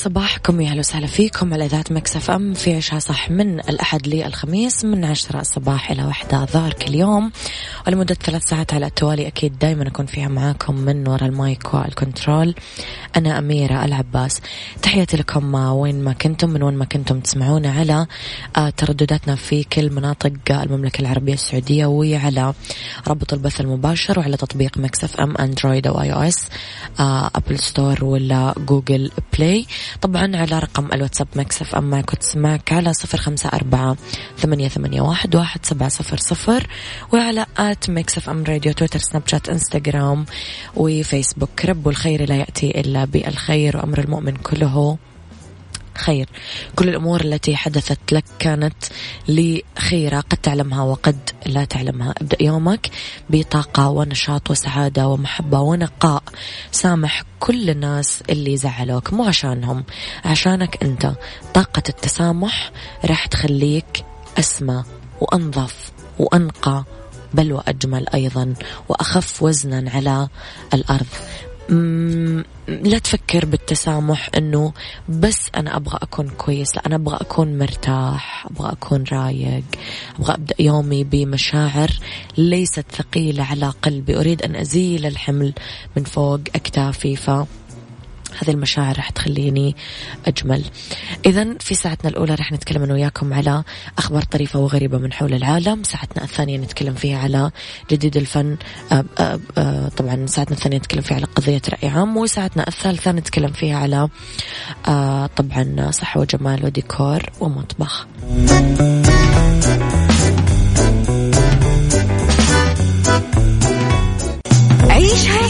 صباحكم يا أهلا وسهلا فيكم على إذاعة Mix FM. في عيشها صح من الأحد للخميس من عشرة الصباح إلى واحدة الظهر كل يوم ولمده ثلاث ساعات على التوالي أكيد دائما أكون فيها معاكم من وراء ال mic وال control. أنا أميرة العباس. تحياتي لكم وين ما كنتم من وين ما كنتم تسمعونا على آه، تردداتنا في كل مناطق المملكة العربية السعودية وعلى رابط البث المباشر وعلى تطبيق Mix FM Android أو iOS App Store ولا Google Play طبعا على رقم الواتساب Mix FM معك وتسمعك على صفر خمسة أربعة ثمانية, ثمانية واحد, واحد سبعة صفر صفر وعلى at Mix FM Radio تويتر سناب شات إنستغرام وفيسبوك. رب الخير لا يأتي إلا بالخير وأمر المؤمن كله خير. كل الأمور التي حدثت لك كانت لخيرة قد تعلمها وقد لا تعلمها. ابدأ يومك بطاقة ونشاط وسعادة ومحبة ونقاء. سامح كل الناس اللي زعلوك. مو عشانهم عشانك أنت. طاقة التسامح راح تخليك أسمى وأنظف وأنقى بل وأجمل أيضا. وأخف وزنا على الأرض. لا تفكر بالتسامح إنه بس أنا أبغى أكون كويس لا أنا أبغى أكون مرتاح أبغى أكون رايق أبغى أبدأ يومي بمشاعر ليست ثقيلة على قلبي أريد أن أزيل الحمل من فوق أكتافي ف هذه المشاعر راح تخليني أجمل. إذا في ساعتنا الأولى راح نتكلم أنا وياكم على أخبار طريفة وغريبة من حول العالم. ساعتنا الثانية نتكلم فيها على جديد الفن أب أب أب طبعا ساعتنا الثانية نتكلم فيها على قضية رأي عام وساعتنا الثالثة نتكلم فيها على طبعا صحة وجمال وديكور ومطبخ. عيشها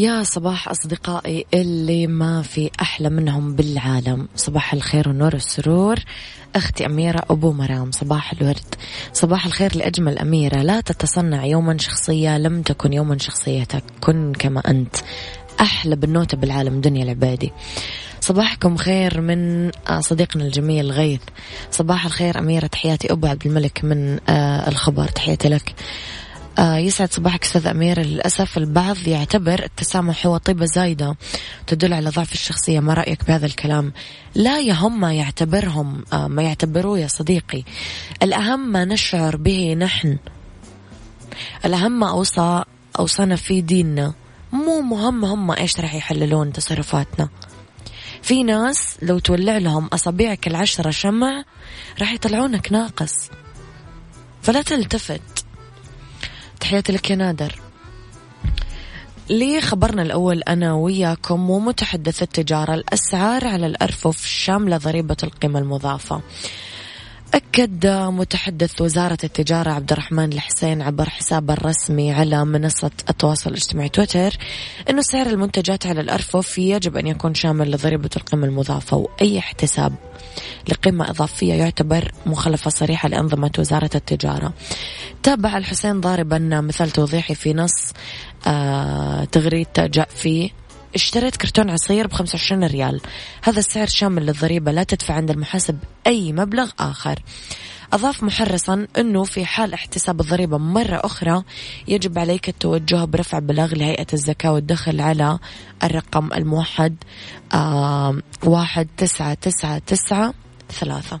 يا صباح أصدقائي اللي ما في أحلى منهم بالعالم. صباح الخير والنور والسرور أختي أميرة أبو مرام صباح الورد. صباح الخير لأجمل أميرة. لا تتصنع يوما شخصية لم تكن يوما شخصيتك. كن كما أنت. أحلى بنوتة بالعالم دنيا العبادي صباحكم خير من صديقنا الجميل غيث. صباح الخير أميرة تحياتي أبو عبد الملك من الخبر. تحياتي لك. آه يسعد صباحك أستاذ أمير. للأسف البعض يعتبر التسامح هو طيبة زايدة تدل على ضعف الشخصية. ما رأيك بهذا الكلام؟ لا يهم ما يعتبرهم آه ما يعتبروه يا صديقي. الأهم ما نشعر به نحن. الأهم ما أوصى أوصانا في ديننا. مو مهم هم إيش راح يحللون تصرفاتنا. في ناس لو تولع لهم أصابعك العشرة شمع راح يطلعونك ناقص. فلا تلتفت. تحياتي لك يا نادر. ليه خبرنا الأول أنا وياكم ومتحدث التجارة الأسعار على الأرفف شاملة ضريبة القيمة المضافة. أكد متحدث وزارة التجارة عبد الرحمن الحسين عبر حسابه الرسمي على منصة التواصل الاجتماعي تويتر أنه سعر المنتجات على الأرفف يجب أن يكون شامل لضريبة القيمة المضافة وأي احتساب لقيمة إضافية يعتبر مخالفة صريحة لأنظمة وزارة التجارة. تابع الحسين ضاربا مثال توضيحي في نص آه تغريدته جاء فيه اشتريت كرتون عصير ب 25 ريال. هذا السعر شامل للضريبة لا تدفع عند المحاسب أي مبلغ آخر. أضاف محرصا أنه في حال احتساب الضريبة مرة أخرى يجب عليك التوجه برفع بلاغ لهيئة الزكاة والدخل على الرقم الموحد آه واحد تسعة تسعة تسعة ثلاثة.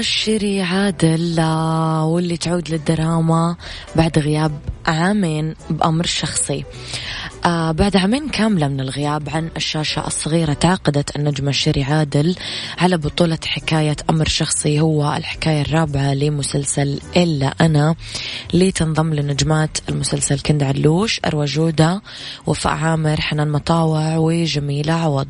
شيري عادل واللي تعود للدراما بعد غياب عامين بأمر شخصي. آه بعد عامين كاملة من الغياب عن الشاشة الصغيرة تعاقدت النجمة شيري عادل على بطولة حكاية أمر شخصي هو الحكاية الرابعة لمسلسل إلا أنا لتنضم لنجمات المسلسل كندة علوش أروى جودة وفاء عامر حنان مطاوع وجميلة عوض.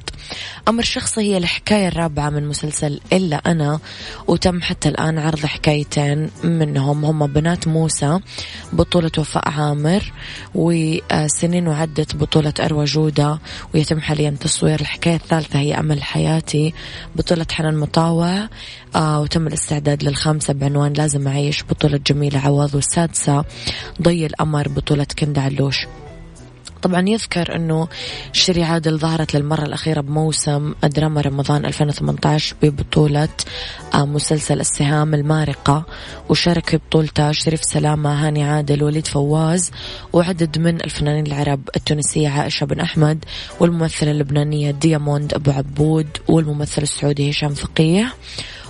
أمر شخصي هي الحكاية الرابعة من مسلسل إلا أنا وتم حتى الآن عرض حكايتين منهم. هم بنات موسى بطولة وفاء عامر وسنين وعدت بطولة أروى جودة ويتم حاليا تصوير الحكاية الثالثة هي أمل حياتي بطولة حنان مطاوع آه وتم الاستعداد للخامسة بعنوان لازم أعيش بطولة جميلة عوض والسادسة ضي الأمر بطولة كندا علوش. طبعا يذكر أنه شيري عادل ظهرت للمرة الأخيرة بموسم دراما رمضان 2018 ببطولة آه، مسلسل السهام المارقة وشارك في بطولته شريف سلامة هاني عادل وليد فواز وعدد من الفنانين العرب التونسية عائشة بن أحمد والممثلة اللبنانية دياموند أبو عبود والممثل السعودي هشام فقيه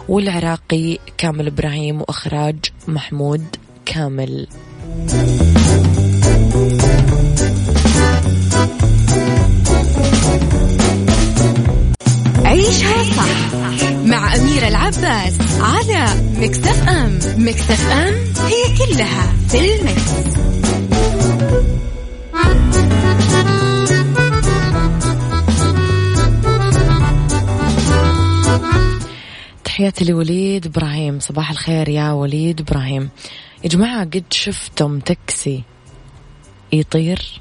والعراقي كامل إبراهيم وإخراج محمود كامل. عيشها صح مع أميرة العباس على مكتف أم مكتف أم هي كلها في المكس. تحياتي لوليد إبراهيم. صباح الخير يا وليد إبراهيم. يا جماعة قد شفتم تاكسي يطير؟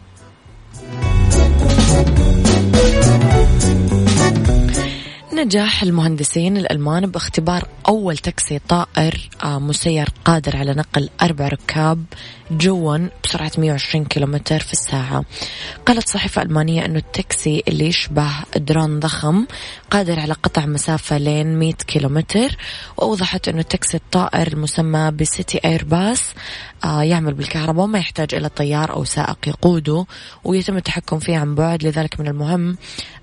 نجاح المهندسين الألمان باختبار أول تاكسي طائر آه، مسير قادر على نقل أربع ركاب جوا بسرعة 120 كيلومتر في الساعة. قالت صحيفة ألمانية أنه التاكسي اللي يشبه درون ضخم قادر على قطع مسافة لين 100 كيلومتر وأوضحت أنه التاكسي الطائر المسمى ب City Airbus آه، يعمل بالكهرباء وما يحتاج إلى طيار أو سائق يقوده ويتم التحكم فيه عن بعد لذلك من المهم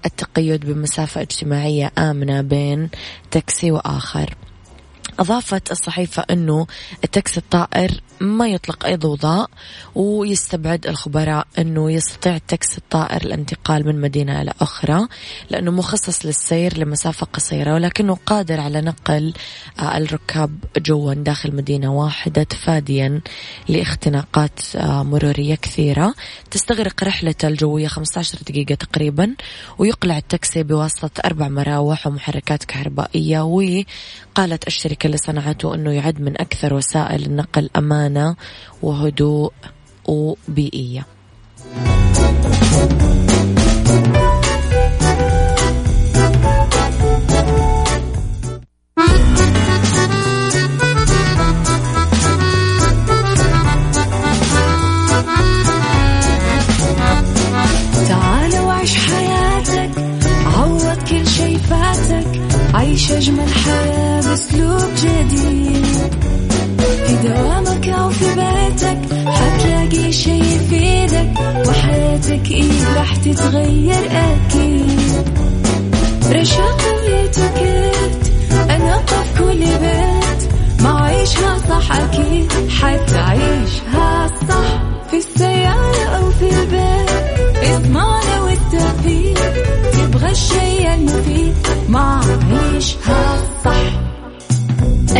التقيد بمسافة اجتماعية آمنة بين تاكسي وآخر. أضافت الصحيفة أنه التاكسي الطائر ما يطلق أي ضوضاء ويستبعد الخبراء أنه يستطيع التاكسي الطائر الانتقال من مدينة إلى أخرى لأنه مخصص للسير لمسافة قصيرة ولكنه قادر على نقل آه، الركاب جوا داخل مدينة واحدة تفاديا لاختناقات آه، مرورية كثيرة. تستغرق رحلته الجوية 15 دقيقة تقريبا ويقلع التاكسي بواسطة أربع مراوح ومحركات كهربائية وقالت الشركة اللي صنعته أنه يعد من أكثر وسائل النقل أمانة وهدوء وبيئية. تعال وعيش حياتك عوض كل شي فاتك عيش أجمل حياة بأسلوب جديد. في دوامك أو في بيتك حتلاقي شي يفيدك وحياتك إيه راح تتغير أكيد. رشاق ويتوكيت أنا قف كل بيت. ما عيشها صح أكيد حتعيشها صح. في السيارة أو في البيت اسمعنا والتوفيق تبغى الشيء المفيد ما عيشها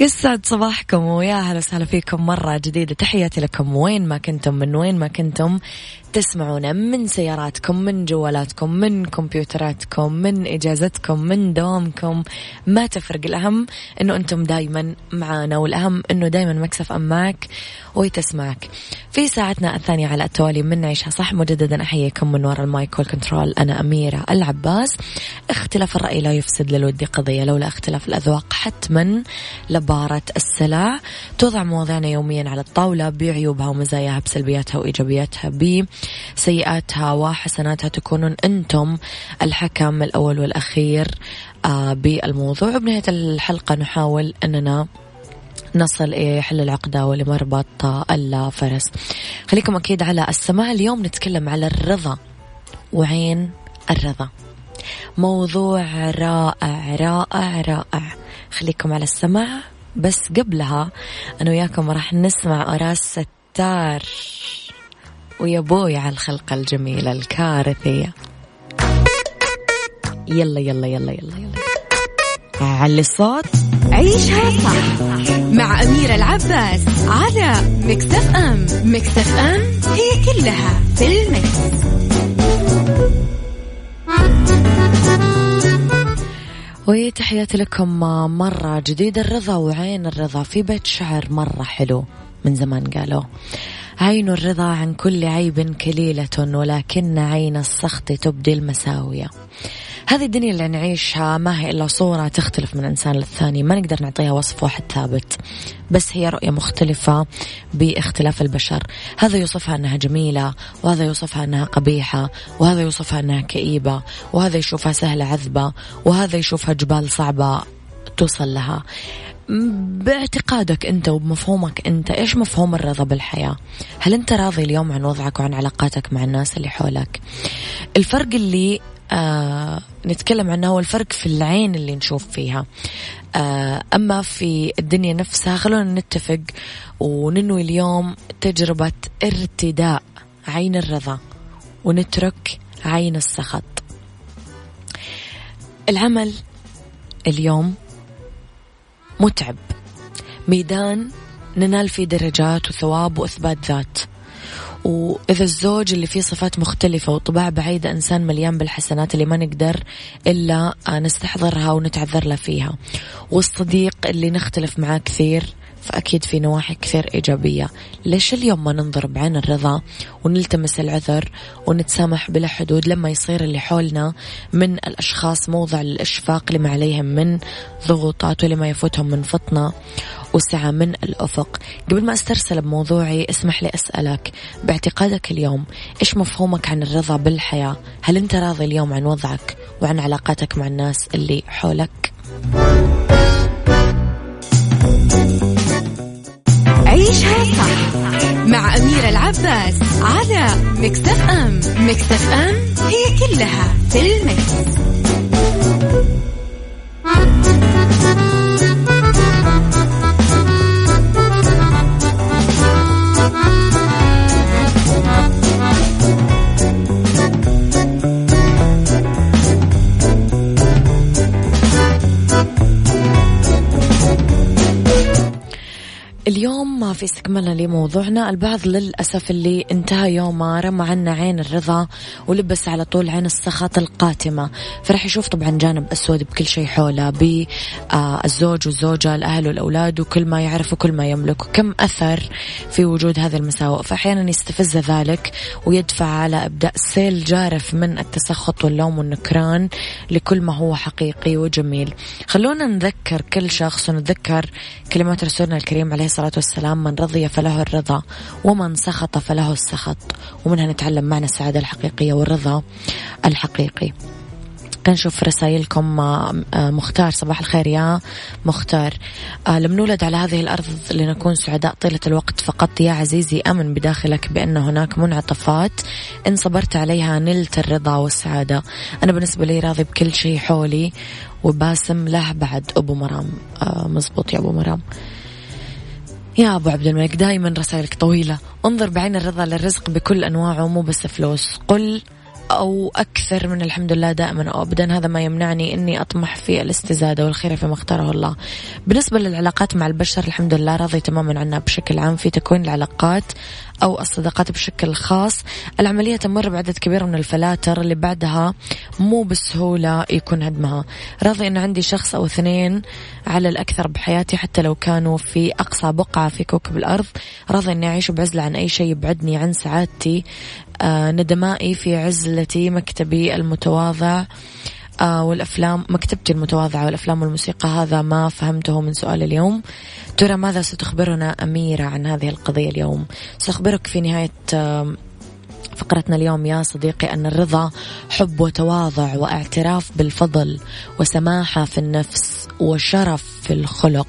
يسعد صباحكم ويا أهلا وسهلا فيكم مرة جديدة. تحياتي لكم وين ما كنتم من وين ما كنتم. تسمعونا من سياراتكم من جوالاتكم من كمبيوتراتكم من إجازتكم من دوامكم. ما تفرق الأهم أنه أنتم دايما معانا والأهم أنه دايما Mix FM معاك وتسمعك. في ساعتنا الثانية على التوالي من عيشها صح مجددا أحييكم من وراء ال mic وال control. أنا أميرة العباس. اختلاف الرأي لا يفسد للود قضية لولا اختلاف الأذواق حتما لبارة السلع. توضع مواضيعنا يوميا على الطاولة بعيوبها ومزاياها بسلبياتها وإيجابياتها بسيئاتها وحسناتها تكونون أنتم الحكم الأول والأخير آه، بالموضوع. وبنهاية الحلقة نحاول أننا نصل حل العقدة ولمربط الفرس. خليكم أكيد على السماع اليوم نتكلم على الرضا. وعين الرضا. موضوع رائع رائع رائع. خليكم على السماع بس قبلها أنا وياكم راح نسمع أراس ستار. ويا بوي على الخلقة الجميلة الكارثية. يلا يلا يلا يلا يلا. علي الصوت. عيشها صح مع أميرة العباس على مكتف أم مكتف أم هي كلها في المكس. وتحياتي لكم مرة جديد الرضا وعين الرضا في بيت شعر مرة حلو من زمان قالوا. عين الرضا عن كل عيب كليلة ولكن عين السخط تبدي المساوية. هذه الدنيا اللي نعيشها ما هي إلا صورة تختلف من إنسان للثاني. ما نقدر نعطيها وصف واحد ثابت بس هي رؤية مختلفة باختلاف البشر. هذا يوصفها أنها جميلة وهذا يوصفها أنها قبيحة وهذا يوصفها أنها كئيبة وهذا يشوفها سهلة عذبة وهذا يشوفها جبال صعبة توصل لها. باعتقادك أنت وبمفهومك أنت إيش مفهوم الرضا بالحياة؟ هل أنت راضي اليوم عن وضعك وعن علاقاتك مع الناس اللي حولك؟ الفرق اللي آه نتكلم عنه هو الفرق في العين اللي نشوف فيها. آه أما في الدنيا نفسها خلونا نتفق وننوي اليوم تجربة ارتداء عين الرضا ونترك عين السخط. العمل اليوم متعب. ميدان ننال فيه درجات وثواب وإثبات ذات. وإذا الزوج اللي فيه صفات مختلفة وطباع بعيدة إنسان مليان بالحسنات اللي ما نقدر إلا نستحضرها ونتعذر له فيها. والصديق اللي نختلف معاه كثير فأكيد في نواحي كثير إيجابية. ليش اليوم ما ننظر بعين الرضا ونلتمس العذر ونتسامح بلا حدود لما يصير اللي حولنا من الأشخاص موضع للإشفاق لما عليهم من ضغوطات ولما يفوتهم من فطنة؟ وسعة من الأفق. قبل ما أسترسل بموضوعي اسمح لي أسألك باعتقادك اليوم إيش مفهومك عن الرضا بالحياة؟ هل أنت راضي اليوم عن وضعك وعن علاقاتك مع الناس اللي حولك؟ عيشها صح مع أميرة العباس على مكتف أم. مكتف أم هي كلها في المكس. استكمالا لموضوعنا. البعض للأسف اللي انتهى يومه رمى عنا عين الرضا ولبس على طول عين السخط القاتمة. فرح يشوف طبعا جانب أسود بكل شيء حوله بالزوج والزوجة الأهل والأولاد وكل ما يعرف وكل ما يملك. وكم أثر في وجود هذه المساوئ. فأحيانا يستفز ذلك ويدفع على إبداء سيل جارف من التسخط واللوم والنكران لكل ما هو حقيقي وجميل. خلونا نذكر كل شخص ونتذكر كلمات رسولنا الكريم عليه الصلاة والسلام من رضي فله الرضا ومن سخط فله السخط ومنها نتعلم معنى السعادة الحقيقية والرضا الحقيقي. نشوف رسائلكم آه، آه، مختار صباح الخير يا مختار. آه، لم نولد على هذه الأرض لنكون سعداء طيلة الوقت فقط. يا عزيزي أمن بداخلك بأن هناك منعطفات. إن صبرت عليها نلت الرضا والسعادة. أنا بالنسبة لي راضي بكل شيء حولي وباسم له بعد أبو مرام. مزبوط يا أبو مرام. يا أبو عبد الملك دائما رسائلك طويلة. انظر بعين الرضا للرزق بكل أنواعه مو بس فلوس. قل أو أكثر من الحمد لله دائما أو أبدا هذا ما يمنعني أني أطمح في الاستزادة والخير فيما اختاره الله. بالنسبة للعلاقات مع البشر الحمد لله راضي تماما عنها بشكل عام. في تكوين العلاقات أو الصداقات بشكل خاص. العملية تمر بعدد كبير من الفلاتر اللي بعدها مو بسهولة يكون هدمها راضي أن عندي شخص أو اثنين على الأكثر بحياتي حتى لو كانوا في أقصى بقعة في كوكب الأرض. راضي أني أعيش بعزلة عن أي شيء يبعدني عن سعادتي. آه ندمائي في عزلتي مكتبي المتواضع. آه والأفلام مكتبتي المتواضعة والأفلام والموسيقى هذا ما فهمته من سؤال اليوم. ترى ماذا ستخبرنا أميرة عن هذه القضية اليوم؟ سأخبرك في نهاية آه فقرتنا اليوم يا صديقي أن الرضا حب وتواضع واعتراف بالفضل وسماحة في النفس وشرف في الخلق.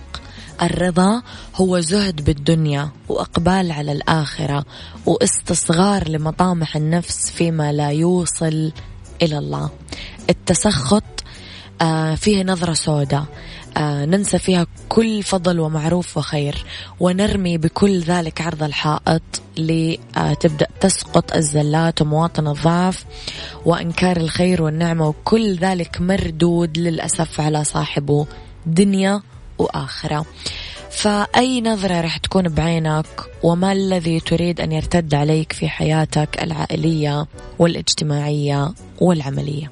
الرضا هو زهد بالدنيا وإقبال على الآخرة واستصغار لمطامح النفس فيما لا يوصل إلى الله. التسخط آه فيه نظرة سوداء. آه ننسى فيها كل فضل ومعروف وخير ونرمي بكل ذلك عرض الحائط لتبدأ تسقط الزلات ومواطن الضعف وإنكار الخير والنعمة وكل ذلك مردود للأسف على صاحبه دنيا وآخرة. فأي نظرة رح تكون بعينك؟ وما الذي تريد أن يرتد عليك في حياتك العائلية والإجتماعية والعملية؟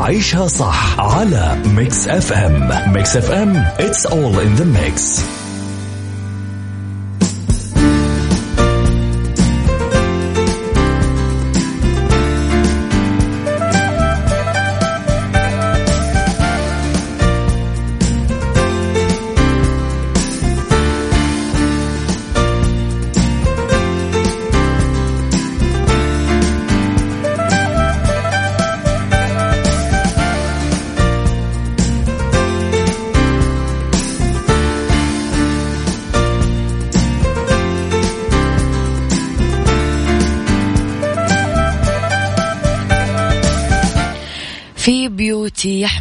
عيشها صح على ميكس اف ام ميكس اف ام it's all in the mix.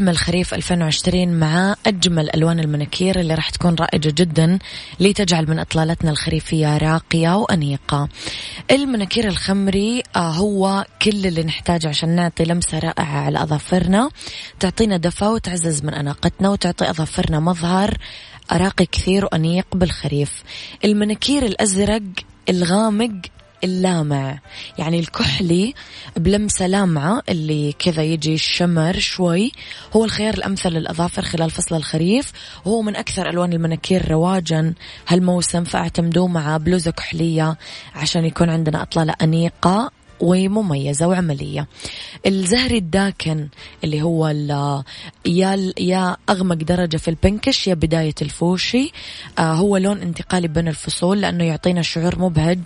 بيوتي يحمل خريف 2020 مع أجمل ألوان المناكير اللي راح تكون رائجة جدا لتجعل من إطلالتنا الخريفية راقية وأنيقة. المناكير الخمري آه، هو كل اللي نحتاجه عشان نعطي لمسة رائعة على أظافرنا تعطينا دفى وتعزز من أناقتنا وتعطي أظافرنا مظهر راقي كثير وأنيق بالخريف. المناكير الأزرق الغامق اللامع. يعني الكحلي بلمسة لامعة اللي كذا يجي الشمر شوي. هو الخيار الأمثل للأظافر خلال فصل الخريف. وهو من أكثر ألوان المناكير رواجا هالموسم فأعتمدوه مع بلوزة كحلية عشان يكون عندنا أطلالة أنيقة. ومميزة وعملية. الزهري الداكن اللي هو يا يا أغمق درجة في البنكش يا بداية الفوشي. آه هو لون انتقالي بين الفصول لأنه يعطينا شعور مبهج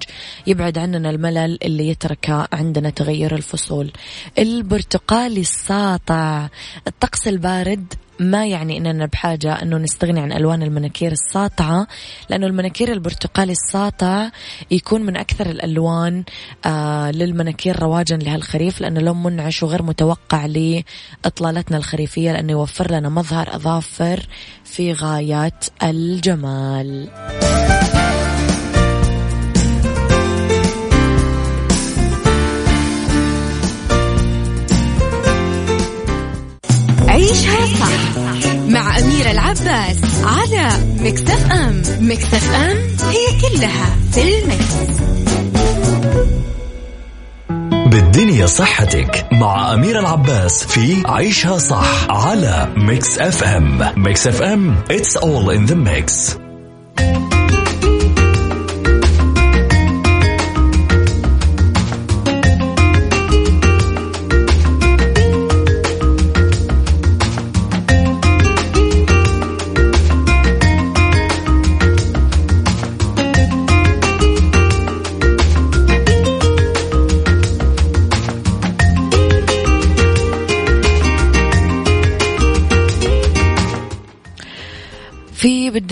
يبعد عننا الملل اللي يتركه عندنا تغير الفصول. البرتقالي الساطع الطقس البارد ما يعني إننا بحاجة إنه نستغني عن ألوان المناكير الساطعة لأنه المناكير البرتقالي الساطع يكون من أكثر الألوان آه للمناكير رواجا لهالخريف لأنه لون منعش وغير متوقع لإطلالتنا الخريفية لأنه يوفر لنا مظهر أظافر في غايات الجمال. عيشها صح مع أميرة العباس على Mix FM. Mix FM هي كلها في ال mix. بالدنيا صحتك مع أميرة العباس في عيشها صح على Mix FM. Mix FM it's all in the mix.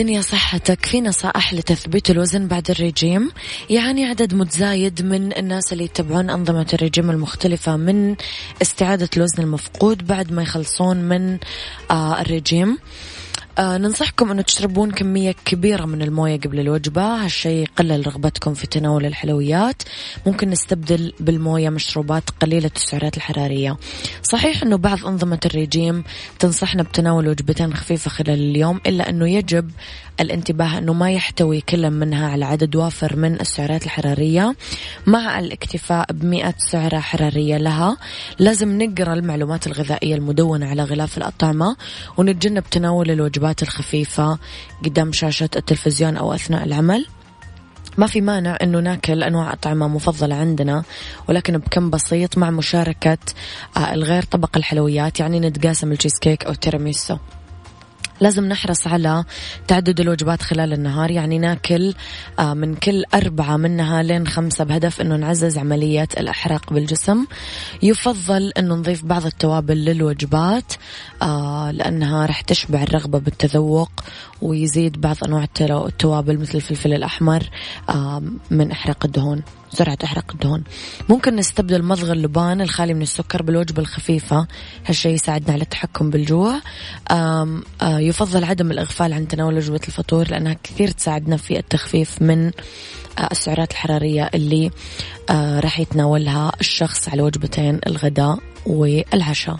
بالدنيا صحتك. في نصائح لتثبيت الوزن بعد الرجيم. يعني عدد متزايد من الناس اللي يتبعون أنظمة الرجيم المختلفة من استعادة الوزن المفقود بعد ما يخلصون من آه الرجيم. آه ننصحكم أنه تشربون كمية كبيرة من الموية قبل الوجبة. هالشيء يقلل رغبتكم في تناول الحلويات. ممكن نستبدل بالموية مشروبات قليلة السعرات الحرارية. صحيح أنه بعض أنظمة الرجيم تنصحنا بتناول وجبتين خفيفة خلال اليوم إلا أنه يجب الانتباه أنه ما يحتوي كل منها على عدد وافر من السعرات الحرارية. مع الاكتفاء بمئة سعرة حرارية لها لازم نقرأ المعلومات الغذائية المدونة على غلاف الأطعمة ونتجنب تناول الوجبات الخفيفة قدام شاشة التلفزيون أو أثناء العمل. ما في مانع انه ناكل انواع اطعمه مفضلة عندنا ولكن بكم بسيط مع مشاركة آه، الغير طبق الحلويات يعني نتقاسم التشيز كيك أو التيراميسو لازم نحرص على تعدد الوجبات خلال النهار. يعني ناكل آه، من كل أربعة منها لين خمسة بهدف أنه نعزز عملية الإحراق بالجسم. يفضل أنه نضيف بعض التوابل للوجبات آه، لأنها رح تشبع الرغبة بالتذوق ويزيد بعض أنواع التوابل مثل الفلفل الأحمر آه، من إحراق الدهون. سرعة إحراق الدهون. ممكن نستبدل مضغ اللبان الخالي من السكر بالوجبة الخفيفة. هالشيء يساعدنا على التحكم بالجوع. آم يفضل عدم الإغفال عن تناول وجبة الفطور لأنها كثير تساعدنا في التخفيف من السعرات الحرارية اللي راح يتناولها الشخص على وجبتين الغداء والعشاء.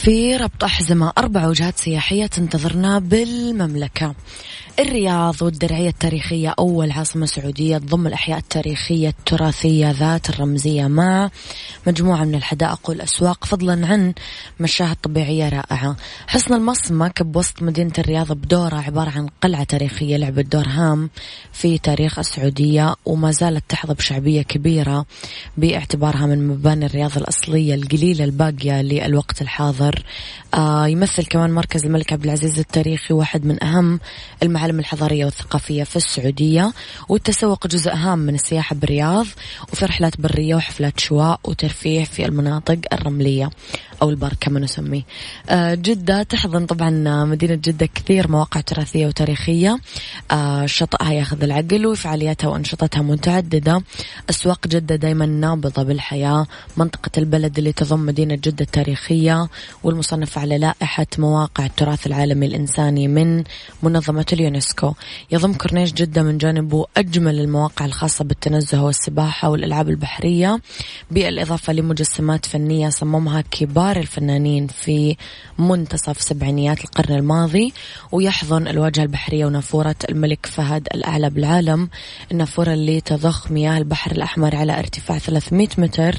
في ربط أحزمة أربع وجهات سياحية تنتظرنا بالمملكة. الرياض والدرعية التاريخية أول عاصمة سعودية تضم الأحياء التاريخية التراثية ذات الرمزية. مع مجموعة من الحدائق والأسواق فضلا عن مشاهد طبيعية رائعة. حصن المصمك بوسط مدينة الرياض بدورة عبارة عن قلعة تاريخية لعبت دور هام في تاريخ السعودية وما زالت تحظى بشعبية كبيرة باعتبارها من مباني الرياض الأصلية القليلة الباقية للوقت الحاضر. آه يمثل كمان مركز الملك عبد العزيز التاريخي واحد من أهم المعالم الحضارية والثقافية في السعودية والتسوق جزء هام من السياحة بالرياض وفي رحلات برية وحفلات شواء وترفيه في المناطق الرملية. أو البر كما نسميه. آه جدة تحضن طبعا مدينة جدة كثير مواقع تراثية وتاريخية. آه شطئها ياخذ العقل وفعالياتها وأنشطتها متعددة. أسواق جدة دايما نابضة بالحياة. منطقة البلد اللي تضم مدينة جدة التاريخية والمصنفة على لائحة مواقع التراث العالمي الإنساني من منظمة اليونسكو. يضم كورنيش جدة من جانبه أجمل المواقع الخاصة بالتنزه والسباحة والألعاب البحرية. بالإضافة لمجسمات فنية صممها كبار الفنانين في منتصف سبعينيات القرن الماضي ويحضن الواجهة البحرية ونافورة الملك فهد الأعلى بالعالم. النافورة اللي تضخ مياه البحر الأحمر على ارتفاع 300 متر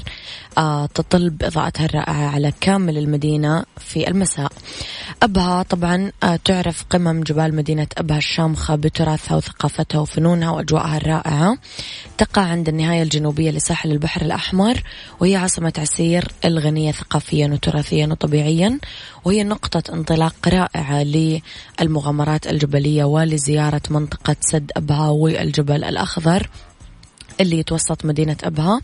آه تطل بإضاءتها الرائعة على كامل المدينة في المساء. أبها طبعا آه تعرف قمم جبال مدينة أبها الشامخة بتراثها وثقافتها وفنونها وأجواءها الرائعة. تقع عند النهاية الجنوبية لساحل البحر الأحمر وهي عاصمة عسير الغنية ثقافيا وتراثيا وطبيعيا وهي نقطة انطلاق رائعة للمغامرات الجبلية ولزيارة منطقة سد أبها والجبل الأخضر اللي يتوسط مدينة أبها.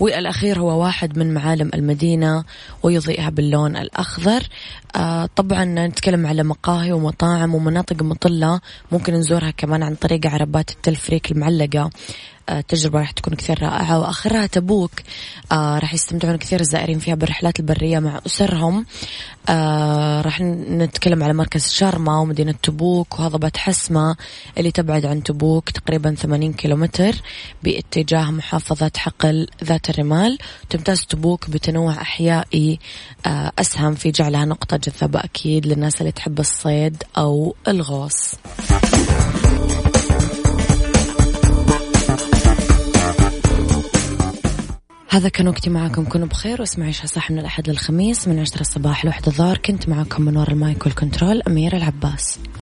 والأخير هو واحد من معالم المدينة ويضيئها باللون الأخضر. آه طبعا نتكلم على مقاهي ومطاعم ومناطق مطلة ممكن نزورها كمان عن طريق عربات التلفريك المعلقة. التجربة راح تكون كثير رائعة وآخرها تبوك آه راح يستمتعون كثير الزائرين فيها بالرحلات البرية مع أسرهم. آه راح نتكلم على مركز شارما ومدينة تبوك وهضبة حسمة اللي تبعد عن تبوك تقريبا 80 كيلومتر باتجاه محافظة حقل ذات الرمال. تمتاز تبوك بتنوع أحيائي آه أسهم في جعلها نقطة جذابة أكيد للناس اللي تحب الصيد أو الغوص. هذا كان وقتي معاكم كونوا بخير واسمعوا عيشها صح من الأحد للخميس من عشرة الصباح لوحدة الظهر. كنت معاكم من وراء المايك والكنترول أميرة العباس.